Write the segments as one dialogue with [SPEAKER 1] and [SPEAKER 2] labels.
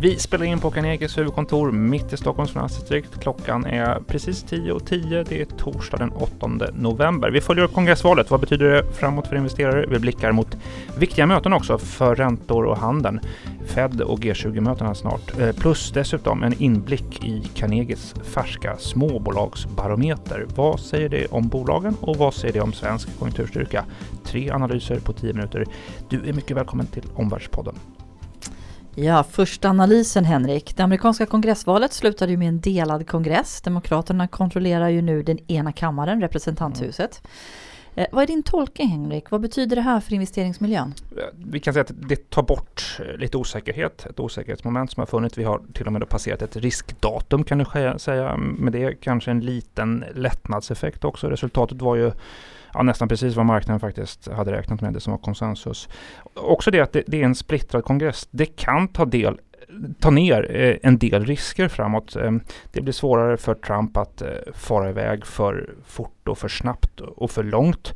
[SPEAKER 1] Vi spelar in på Carnegies huvudkontor mitt i Stockholms finansdistrikt. Klockan är precis 10.10. 10. Det är torsdag den 8 november. Vi följer upp kongressvalet. Vad betyder det framåt för investerare? Vi blickar mot viktiga möten också för räntor och handeln. Fed och G20-mötena snart. Eh, plus dessutom en inblick i Carnegies färska småbolagsbarometer. Vad säger det om bolagen och vad säger det om svensk konjunkturstyrka? Tre analyser på 10 minuter. Du är mycket välkommen till Omvärldspodden.
[SPEAKER 2] Ja, första analysen Henrik. Det amerikanska kongressvalet slutade ju med en delad kongress. Demokraterna kontrollerar ju nu den ena kammaren, representanthuset. Mm. Eh, vad är din tolkning Henrik? Vad betyder det här för investeringsmiljön?
[SPEAKER 1] Eh, vi kan säga att det tar bort eh, lite osäkerhet, ett osäkerhetsmoment som har funnits. Vi har till och med passerat ett riskdatum kan du säga. Mm, med det kanske en liten lättnadseffekt också. Resultatet var ju ja, nästan precis vad marknaden faktiskt hade räknat med, det som var konsensus. Också det att det, det är en splittrad kongress. Det kan ta del ta ner eh, en del risker framåt. Eh, det blir svårare för Trump att eh, fara iväg för fort och för snabbt och för långt.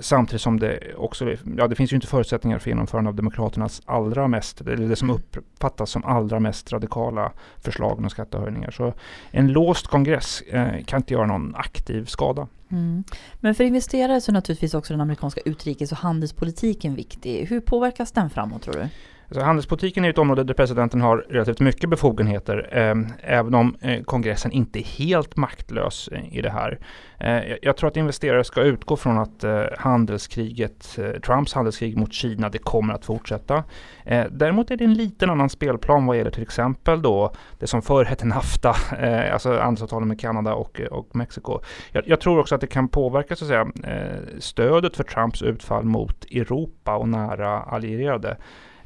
[SPEAKER 1] Samtidigt som det också, ja det finns ju inte förutsättningar för genomförande av Demokraternas allra mest, eller det som uppfattas som allra mest radikala förslag om skattehöjningar. Så en låst kongress kan inte göra någon aktiv skada.
[SPEAKER 2] Mm. Men för investerare så är naturligtvis också den amerikanska utrikes och handelspolitiken viktig. Hur påverkas den framåt tror du?
[SPEAKER 1] Alltså, handelspolitiken är ett område där presidenten har relativt mycket befogenheter, eh, även om eh, kongressen inte är helt maktlös eh, i det här. Eh, jag tror att investerare ska utgå från att eh, handelskriget, eh, Trumps handelskrig mot Kina, det kommer att fortsätta. Eh, däremot är det en liten annan spelplan vad gäller till exempel då det som förr hette NAFTA, eh, alltså handelsavtalen med Kanada och, eh, och Mexiko. Jag, jag, tror också att det kan påverka så att säga, stödet för Trumps utfall mot Europa och nära allierade.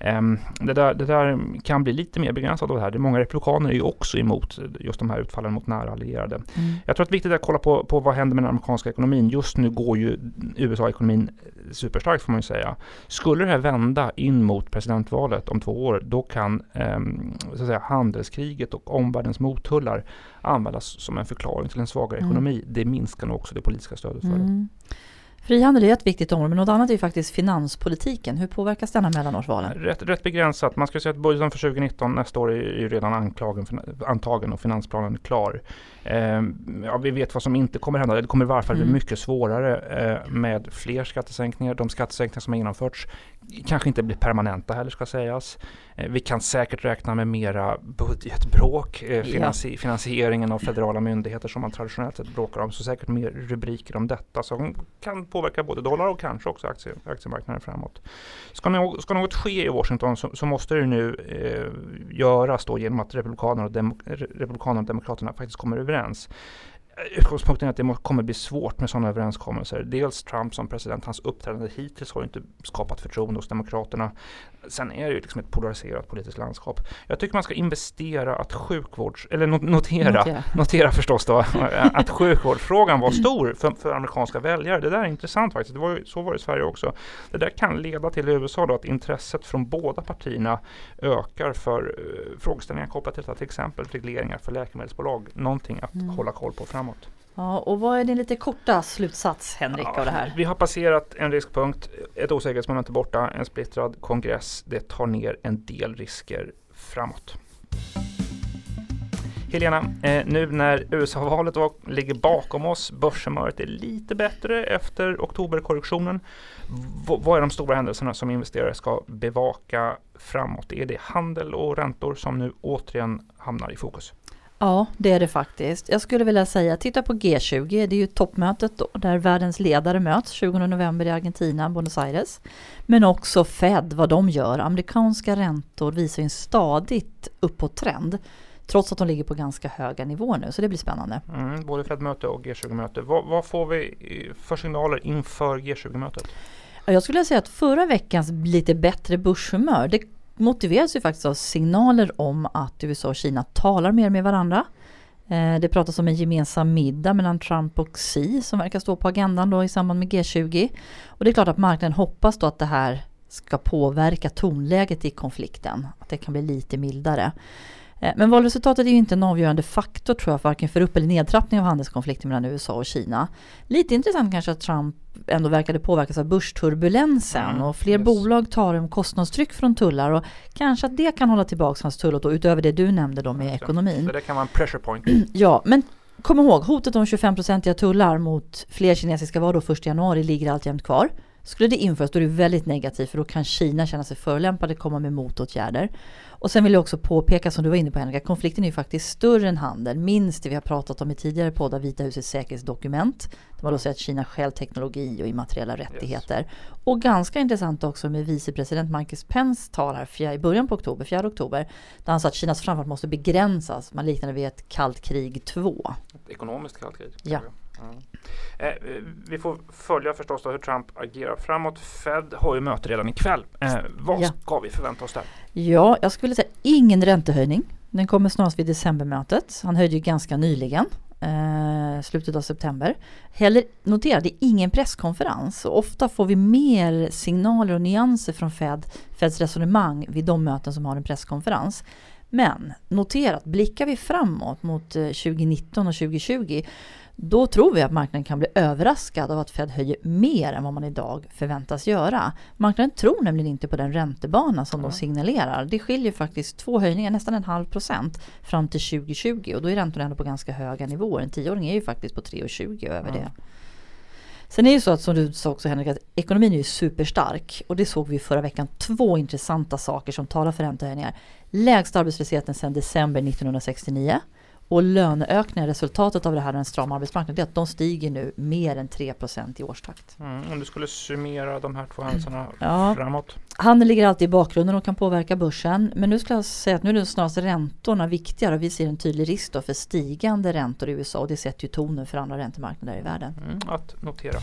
[SPEAKER 1] Um, det, där, det där kan bli lite mer begränsat av det här. Det många republikaner är ju också emot just de här utfallen mot nära allierade. Mm. Jag tror att det är viktigt att kolla på, på vad händer med den amerikanska ekonomin. Just nu går ju USA-ekonomin superstarkt får man ju säga. Skulle det här vända in mot presidentvalet om två år, då kan um, så att säga, handelskriget och omvärldens mottullar användas som en förklaring till en svagare mm. ekonomi. Det minskar nog också det politiska stödet för mm. det.
[SPEAKER 2] Frihandel är ett viktigt område, men något annat är ju faktiskt finanspolitiken. Hur påverkas denna mellanårsvalen?
[SPEAKER 1] Rätt, rätt begränsat. Man ska säga att budgeten för 2019 nästa år är ju redan anklagen, antagen och finansplanen är klar. Eh, ja, vi vet vad som inte kommer hända. Det kommer i varje fall mm. bli mycket svårare eh, med fler skattesänkningar. De skattesänkningar som har genomförts kanske inte blir permanenta heller ska sägas. Eh, vi kan säkert räkna med mera budgetbråk, eh, finansi finansieringen av federala myndigheter som man traditionellt sett bråkar om. Så säkert mer rubriker om detta som kan påverkar både dollar och kanske också aktie, aktiemarknaden framåt. Ska, no ska något ske i Washington så, så måste det nu eh, göras då genom att Republikanerna och, Demo Republikanerna och Demokraterna faktiskt kommer överens utgångspunkten är att det kommer bli svårt med sådana överenskommelser. Dels Trump som president, hans uppträdande hittills har inte skapat förtroende hos Demokraterna. Sen är det ju liksom ett polariserat politiskt landskap. Jag tycker man ska investera att sjukvårds, eller notera, notera, notera förstås då, att sjukvårdsfrågan var stor för, för, amerikanska väljare. Det där är intressant faktiskt. Det var ju, så var det i Sverige också. Det där kan leda till i USA då att intresset från båda partierna ökar för uh, frågeställningar kopplat till detta, till exempel regleringar för läkemedelsbolag. Någonting att mm. hålla koll på framåt.
[SPEAKER 2] Ja, och vad är din lite korta slutsats Henrik ja, av det här?
[SPEAKER 1] Vi har passerat en riskpunkt, ett osäkerhetsmoment är borta, en splittrad kongress. Det tar ner en del risker framåt. Helena, eh, nu när USA-valet ligger bakom oss, börshumöret är lite bättre efter oktoberkorrektionen. Vad är de stora händelserna som investerare ska bevaka framåt? Är det handel och räntor som nu återigen hamnar i fokus?
[SPEAKER 2] Ja, det är det faktiskt. Jag skulle vilja säga, titta på G20, det är ju toppmötet då, där världens ledare möts 20 november i Argentina, Buenos Aires. Men också Fed, vad de gör. Amerikanska räntor visar en stadigt uppåttrend. Trots att de ligger på ganska höga nivåer nu, så det blir spännande.
[SPEAKER 1] Mm, både Fed-möte och G20-möte. Vad, vad, får vi för signaler inför G20-mötet?
[SPEAKER 2] Jag skulle säga att förra veckans lite bättre börshumör, det motiveras ju faktiskt av signaler om att USA och Kina talar mer med varandra. Eh, det pratas om en gemensam middag mellan Trump och Xi som verkar stå på agendan då i samband med G20. Och det är klart att marknaden hoppas då att det här ska påverka tonläget i konflikten. Att det kan bli lite mildare. Eh, men valresultatet är ju inte en avgörande faktor tror jag, varken för upp eller nedtrappning av handelskonflikten mellan USA och Kina. Lite intressant kanske att Trump ändå verkade påverkas av börsturbulensen mm, och fler yes. bolag tar om kostnadstryck från tullar och kanske att det kan hålla tillbaka hans tullot då, utöver det du nämnde då med ekonomin.
[SPEAKER 1] Så det kan vara en pressure point.
[SPEAKER 2] ja, men kom ihåg hotet om 25-procentiga tullar mot fler kinesiska varor 1 januari ligger alltjämt kvar. Skulle det införas då är det väldigt negativt för då kan Kina känna sig förolämpade, komma med motåtgärder. Och sen vill jag också påpeka som du var inne på Henrik, konflikten är ju faktiskt större än handel. Minst det vi har pratat om i tidigare poddar, Vita husets säkerhetsdokument. Där man då säger att Kina stjäl teknologi och immateriella rättigheter. Yes. Och ganska intressant också med vicepresident Michael Pence tal här i början på oktober, 4 oktober. Där han sa att Kinas framfart måste begränsas. Man liknade vid ett kallt krig 2.
[SPEAKER 1] Ett ekonomiskt kallt krig?
[SPEAKER 2] Ja.
[SPEAKER 1] Mm. Eh, vi får följa förstås hur Trump agerar framåt. Fed har ju möte redan ikväll. Eh, vad ja. ska vi förvänta oss där?
[SPEAKER 2] Ja, jag skulle säga ingen räntehöjning. Den kommer snarast vid decembermötet. Han höjde ju ganska nyligen. Eh, slutet av september. Heller, notera, det är ingen presskonferens. Och ofta får vi mer signaler och nyanser från Fed, Feds resonemang vid de möten som har en presskonferens. Men notera att blickar vi framåt mot 2019 eh, och 2020 då tror vi att marknaden kan bli överraskad av att Fed höjer mer än vad man idag förväntas göra. Marknaden tror nämligen inte på den räntebana som mm. de signalerar. Det skiljer faktiskt två höjningar, nästan en halv procent fram till 2020 och då är räntorna ändå på ganska höga nivåer. En tioåring är ju faktiskt på 3,20 över mm. det. Sen är det ju så att som du sa också Henrik, att ekonomin är ju superstark och det såg vi förra veckan. Två intressanta saker som talar för räntehöjningar. Lägst arbetslösheten sedan december 1969 och löneökningar, resultatet av det här, den strama arbetsmarknaden, det är att de stiger nu mer än 3% i årstakt.
[SPEAKER 1] Mm, om du skulle summera de här två händelserna ja, framåt?
[SPEAKER 2] Handeln ligger alltid i bakgrunden och kan påverka börsen. Men nu skulle jag säga att nu är det snarast räntorna viktigare och vi ser en tydlig risk för stigande räntor i USA och det sätter ju tonen för andra räntemarknader i världen.
[SPEAKER 1] Mm, att notera.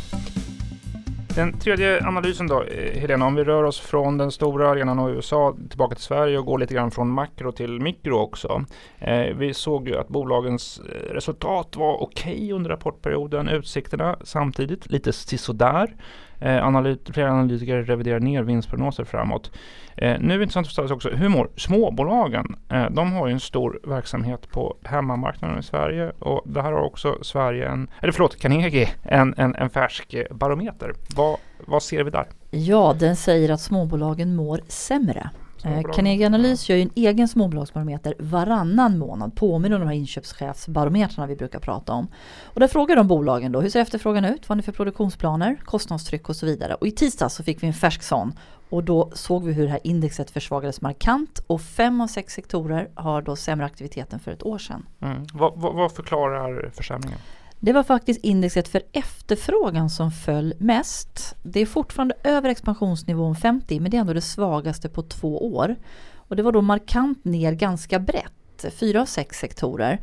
[SPEAKER 1] Den tredje analysen då, eh, Helena, om vi rör oss från den stora arenan och USA tillbaka till Sverige och går lite grann från makro till mikro också. Eh, vi såg ju att bolagens eh, resultat var okej okay under rapportperioden, utsikterna samtidigt lite sisådär. Eh, analyt flera analytiker reviderar ner vinstprognoser framåt. Eh, nu är det intressant att ställa sig också, hur mår småbolagen? Eh, de har ju en stor verksamhet på hemmamarknaden i Sverige och det här har också Sverige en, eller förlåt, Carnegie, en, en, en färsk barometer. Vad, vad ser vi där?
[SPEAKER 2] Ja, den säger att småbolagen mår sämre. Eh, Carnegie Analys gör ju en egen småbolagsbarometer varannan månad, påminner om de här inköpschefsbarometrarna vi brukar prata om. Och där frågar de bolagen då, hur ser efterfrågan ut? Vad har ni för produktionsplaner? Kostnadstryck och så vidare. Och i tisdags så fick vi en färsk sån och då såg vi hur det här indexet försvagades markant och fem av sex sektorer har då sämre aktivitet än för ett år sedan.
[SPEAKER 1] Mm. Vad, vad, vad förklarar försämringen?
[SPEAKER 2] Det var faktiskt indexet för efterfrågan som föll mest. Det är fortfarande över expansionsnivån 50 men det är ändå det svagaste på två år. Och det var då markant ner ganska brett, fyra av sex sektorer.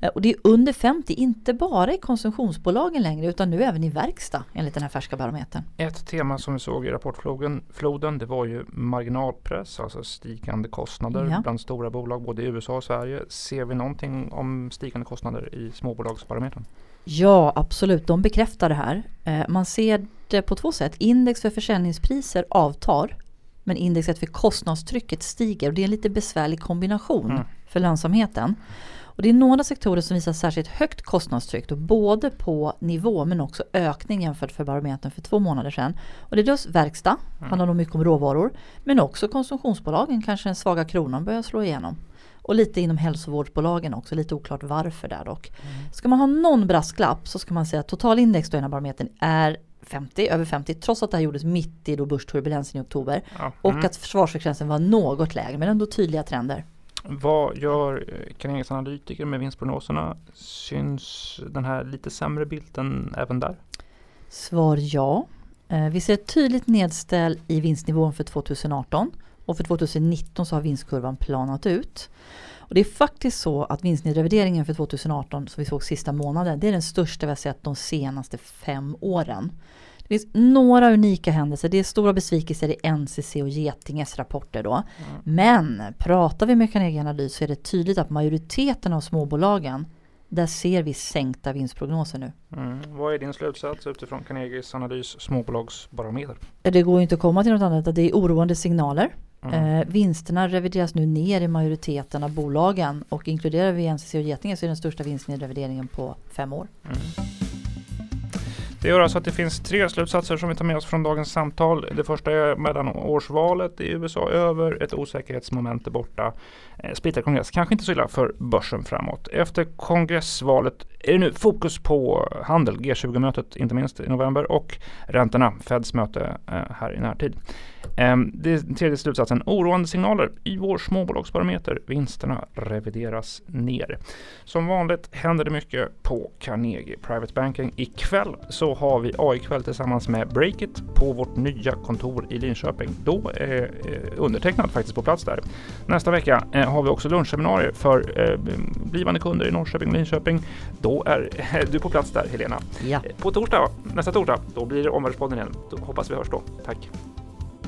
[SPEAKER 2] Eh, och det är under 50, inte bara i konsumtionsbolagen längre utan nu även i verkstad enligt den här färska barometern.
[SPEAKER 1] Ett tema som vi såg i rapportfloden det var ju marginalpress, alltså stigande kostnader ja. bland stora bolag både i USA och Sverige. Ser vi någonting om stigande kostnader i småbolagsbarometern?
[SPEAKER 2] Ja, absolut. De bekräftar det här. Eh, man ser det på två sätt. Index för försäljningspriser avtar, men indexet för kostnadstrycket stiger. Och det är en lite besvärlig kombination mm. för lönsamheten. Och det är några sektorer som visar särskilt högt kostnadstryck, då, både på nivå men också ökning jämfört för barometern för två månader sedan. Och det är just verkstad, mm. handlar nog mycket om råvaror, men också konsumtionsbolagen, kanske den svaga kronan börjar slå igenom. Och lite inom hälsovårdsbolagen också, lite oklart varför där dock. Mm. Ska man ha någon brasklapp så ska man säga att totalindex då här barometern är 50, över 50 trots att det här gjordes mitt i då börsturbulensen i oktober. Ja. Mm. Och att försvarsfrekvensen var något lägre men ändå tydliga trender.
[SPEAKER 1] Vad gör Carnegies analytiker med vinstprognoserna? Syns den här lite sämre bilden även där?
[SPEAKER 2] Svar ja. Eh, vi ser ett tydligt nedställ i vinstnivån för 2018 och för 2019 så har vinstkurvan planat ut. Och det är faktiskt så att vinstnedrevideringen för 2018 som vi såg sista månaden, det är den största vi har sett de senaste fem åren. Det finns några unika händelser. Det är stora besvikelser i NCC och Getinges rapporter då. Mm. Men pratar vi med Carnegie Analys så är det tydligt att majoriteten av småbolagen Där ser vi sänkta vinstprognoser nu.
[SPEAKER 1] Mm. Vad är din slutsats utifrån Carnegies analys småbolagsbarometer?
[SPEAKER 2] Det går inte att komma till något annat. Det är oroande signaler.
[SPEAKER 1] Mm.
[SPEAKER 2] Eh, vinsterna revideras nu ner i majoriteten av bolagen och inkluderar vi NCC och Getinge så är den största vinsten i revideringen på fem år.
[SPEAKER 1] Mm. Det gör alltså att det finns tre slutsatser som vi tar med oss från dagens samtal. Det första är mellanårsvalet i USA över, ett osäkerhetsmoment är borta. Eh, splittrad kongress, kanske inte så illa för börsen framåt. Efter kongressvalet är det nu fokus på handel, G20-mötet inte minst i november och räntorna, Feds möte eh, här i närtid. Ehm, det tredje slutsatsen, oroande signaler i vår småbolagsbarometer. Vinsterna revideras ner. Som vanligt händer det mycket på Carnegie Private Banking. Ikväll så har vi AI-kväll tillsammans med Breakit på vårt nya kontor i Linköping. Då är undertecknad faktiskt på plats där. Nästa vecka eh, har vi också lunchseminarier för eh, blivande kunder i Norrköping och Linköping. Då är du på plats där Helena.
[SPEAKER 2] Ja.
[SPEAKER 1] På torsdag, nästa torsdag, då blir det Omvärldspodden igen. Då hoppas vi hörs då. Tack!